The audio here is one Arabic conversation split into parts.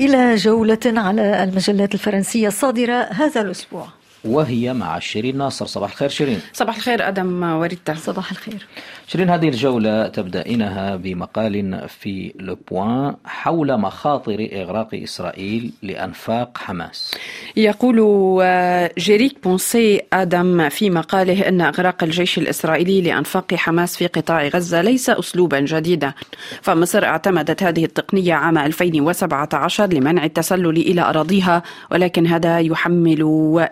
إلى جولة على المجلات الفرنسية الصادرة هذا الأسبوع. وهي مع شيرين ناصر. صباح الخير شيرين. صباح الخير أدم وردة صباح الخير. شيرين هذه الجولة تبدأينها بمقال في لوبوان حول مخاطر إغراق إسرائيل لأنفاق حماس. يقول آه، جيريك بونسي آدم في مقاله أن إغراق الجيش الإسرائيلي لأنفاق حماس في قطاع غزة ليس أسلوبا جديدا. فمصر اعتمدت هذه التقنية عام 2017 لمنع التسلل إلى أراضيها ولكن هذا يحمل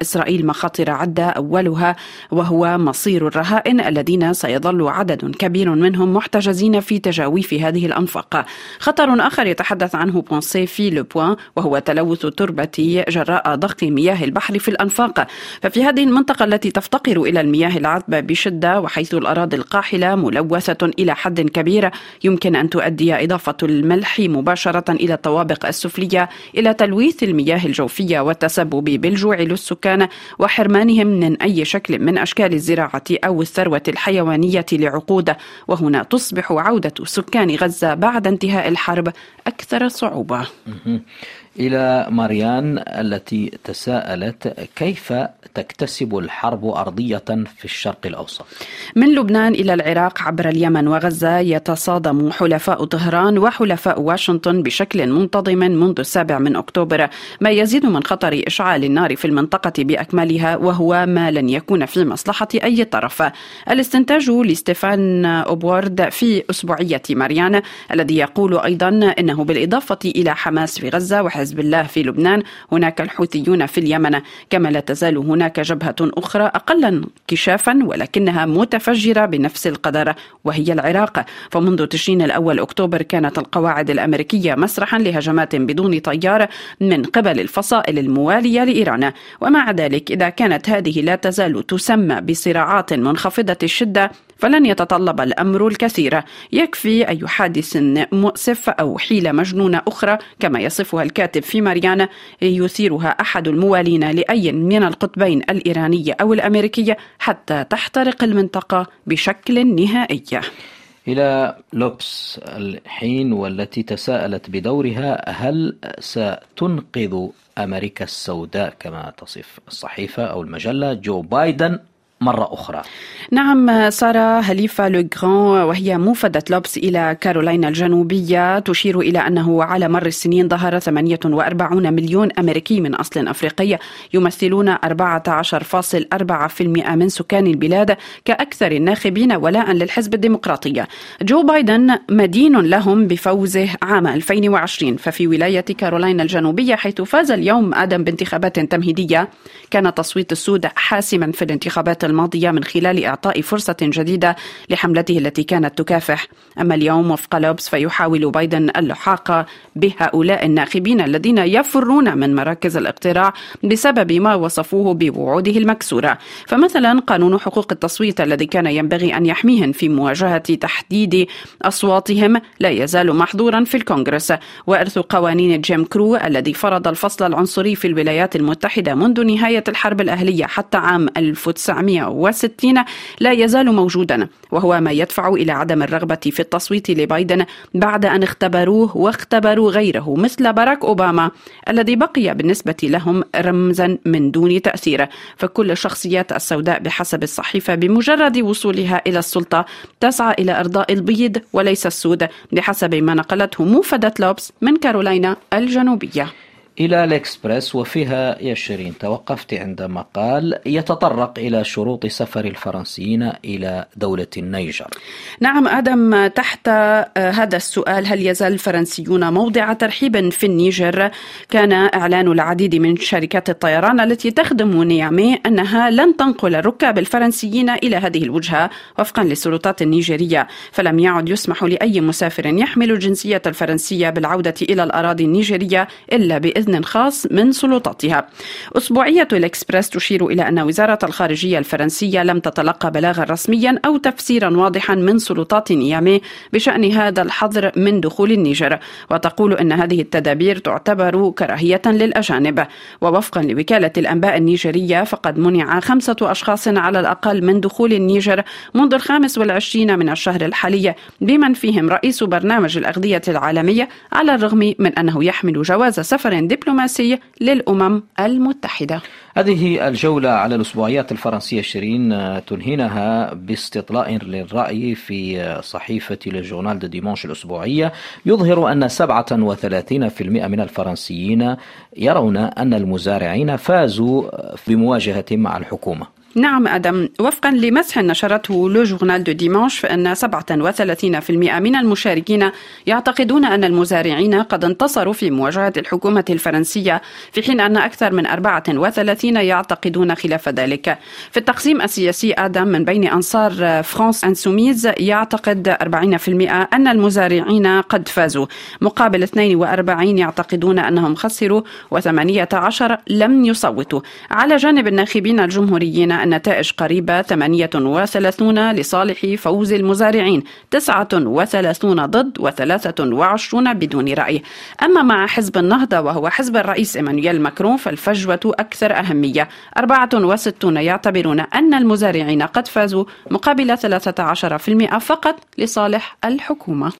إسرائيل مخاطر عدة أولها وهو مصير الرهائن الذين سيظل عدد كبير منهم محتجزين في تجاويف هذه الأنفاق. خطر آخر يتحدث عنه بونسي في لوبوان وهو تلوث التربة جراء ضخ مياه البحر في الأنفاق. ففي هذه المنطقة التي تفتقر إلى المياه العذبة بشدة وحيث الأراضي القاحلة ملوثة إلى حد كبير يمكن أن تؤدي إضافة الملح مباشرة إلى الطوابق السفلية إلى تلويث المياه الجوفية والتسبب بالجوع للسكان. وحرمانهم من أي شكل من أشكال الزراعة أو الثروة الحيوانية لعقود. وهنا تصبح عودة سكان غزة بعد انتهاء الحرب أكثر صعوبة. إلى ماريان التي تساءلت كيف تكتسب الحرب أرضية في الشرق الأوسط؟ من لبنان إلى العراق عبر اليمن وغزة يتصادم حلفاء طهران وحلفاء واشنطن بشكل منتظم منذ السابع من أكتوبر ما يزيد من خطر إشعال النار في المنطقة بأكملها وهو ما لن يكون في مصلحة أي طرف. الاستنتاج لستيفان أوبورد في أسبوعية ماريان الذي يقول أيضا أنه بالإضافة إلى حماس في غزة وحزب الله في لبنان. هناك الحوثيون في اليمن كما لا تزال هناك جبهة أخرى أقل انكشافا ولكنها متفجرة بنفس القدر وهي العراق. فمنذ تشرين الأول أكتوبر كانت القواعد الأمريكية مسرحا لهجمات بدون طيار من قبل الفصائل الموالية لإيران. ومع ذلك إذا كانت هذه لا تزال تسمى بصراعات منخفضة الشدة فلن يتطلب الأمر الكثير. يكفي أي حادث مؤسف أو حيلة مجنونة أخرى كما يصفها الكاتب في ماريانا يثيرها أحد الموالين لأي من القطبين الإيرانية أو الأمريكية حتى تحترق المنطقة بشكل نهائي. إلى لوبس الحين والتي تساءلت بدورها هل ستنقذ أمريكا السوداء؟ كما تصف الصحيفة أو المجلة جو بايدن مرة أخرى. نعم سارة هليفا لوغران وهي موفدة لوبس إلى كارولاينا الجنوبية. تشير إلى أنه على مر السنين ظهر 48 مليون أمريكي من أصل أفريقي يمثلون 14.4% من سكان البلاد كأكثر الناخبين ولاء للحزب الديمقراطي. جو بايدن مدين لهم بفوزه عام 2020 ففي ولاية كارولاينا الجنوبية حيث فاز اليوم آدم بانتخابات تمهيدية كان تصويت السود حاسما في الانتخابات الماضية من خلال إعطاء فرصة جديدة لحملته التي كانت تكافح. أما اليوم وفق لوبس فيحاول بايدن اللحاق بهؤلاء الناخبين الذين يفرون من مراكز الاقتراع بسبب ما وصفوه بوعوده المكسورة. فمثلا قانون حقوق التصويت الذي كان ينبغي أن يحميهم في مواجهة تحديد أصواتهم لا يزال محظورا في الكونغرس. وإرث قوانين جيم كرو الذي فرض الفصل العنصري في الولايات المتحدة منذ نهاية الحرب الأهلية حتى عام 1900 1960 لا يزال موجودا وهو ما يدفع إلى عدم الرغبة في التصويت لبايدن بعد أن اختبروه واختبروا غيره مثل باراك أوباما الذي بقي بالنسبة لهم رمزا من دون تأثير. فكل الشخصيات السوداء بحسب الصحيفة بمجرد وصولها إلى السلطة تسعى إلى إرضاء البيض وليس السود بحسب ما نقلته موفدة لوبس من كارولاينا الجنوبية. إلى الإكسبرس وفيها يا شيرين توقفت عند مقال يتطرق إلى شروط سفر الفرنسيين إلى دولة النيجر. نعم آدم تحت آه، هذا السؤال هل يزال الفرنسيون موضع ترحيب في النيجر؟ كان إعلان العديد من شركات الطيران التي تخدم نيامي أنها لن تنقل الركاب الفرنسيين إلى هذه الوجهة وفقا للسلطات النيجيرية. فلم يعد يسمح لأي مسافر يحمل الجنسية الفرنسية بالعودة إلى الأراضي النيجيرية إلا بإذن بإذن خاص من سلطاتها. أسبوعية الإكسبرس تشير إلى أن وزارة الخارجية الفرنسية لم تتلقى بلاغا رسميا أو تفسيرا واضحا من سلطات نيامي بشأن هذا الحظر من دخول النيجر وتقول أن هذه التدابير تعتبر كراهية للأجانب. ووفقا لوكالة الأنباء النيجرية فقد منع خمسة أشخاص على الأقل من دخول النيجر منذ الخامس والعشرين من الشهر الحالي بمن فيهم رئيس برنامج الأغذية العالمية على الرغم من أنه يحمل جواز سفر دبلوماسي للأمم المتحدة. هذه الجولة على الأسبوعيات الفرنسية شيرين تنهينها باستطلاع للرأي في صحيفة لجورنال دو ديمونش الأسبوعية. يظهر أن 37% من الفرنسيين يرون أن المزارعين فازوا بمواجهة مع الحكومة. نعم أدم. وفقا لمسح نشرته لو جورنال دو ديمانش فإن 37% من المشاركين يعتقدون أن المزارعين قد انتصروا في مواجهة الحكومة الفرنسية في حين أن أكثر من 34 يعتقدون خلاف ذلك. في التقسيم السياسي آدم من بين أنصار فرانس أنسوميز يعتقد 40% أن المزارعين قد فازوا. مقابل 42 يعتقدون أنهم خسروا و18 لم يصوتوا. على جانب الناخبين الجمهوريين النتائج قريبة 38 لصالح فوز المزارعين 39 ضد و23 بدون رأي. أما مع حزب النهضة وهو حزب الرئيس إيمانويل ماكرون فالفجوة أكثر أهمية. 64 يعتبرون أن المزارعين قد فازوا مقابل 13% فقط لصالح الحكومة.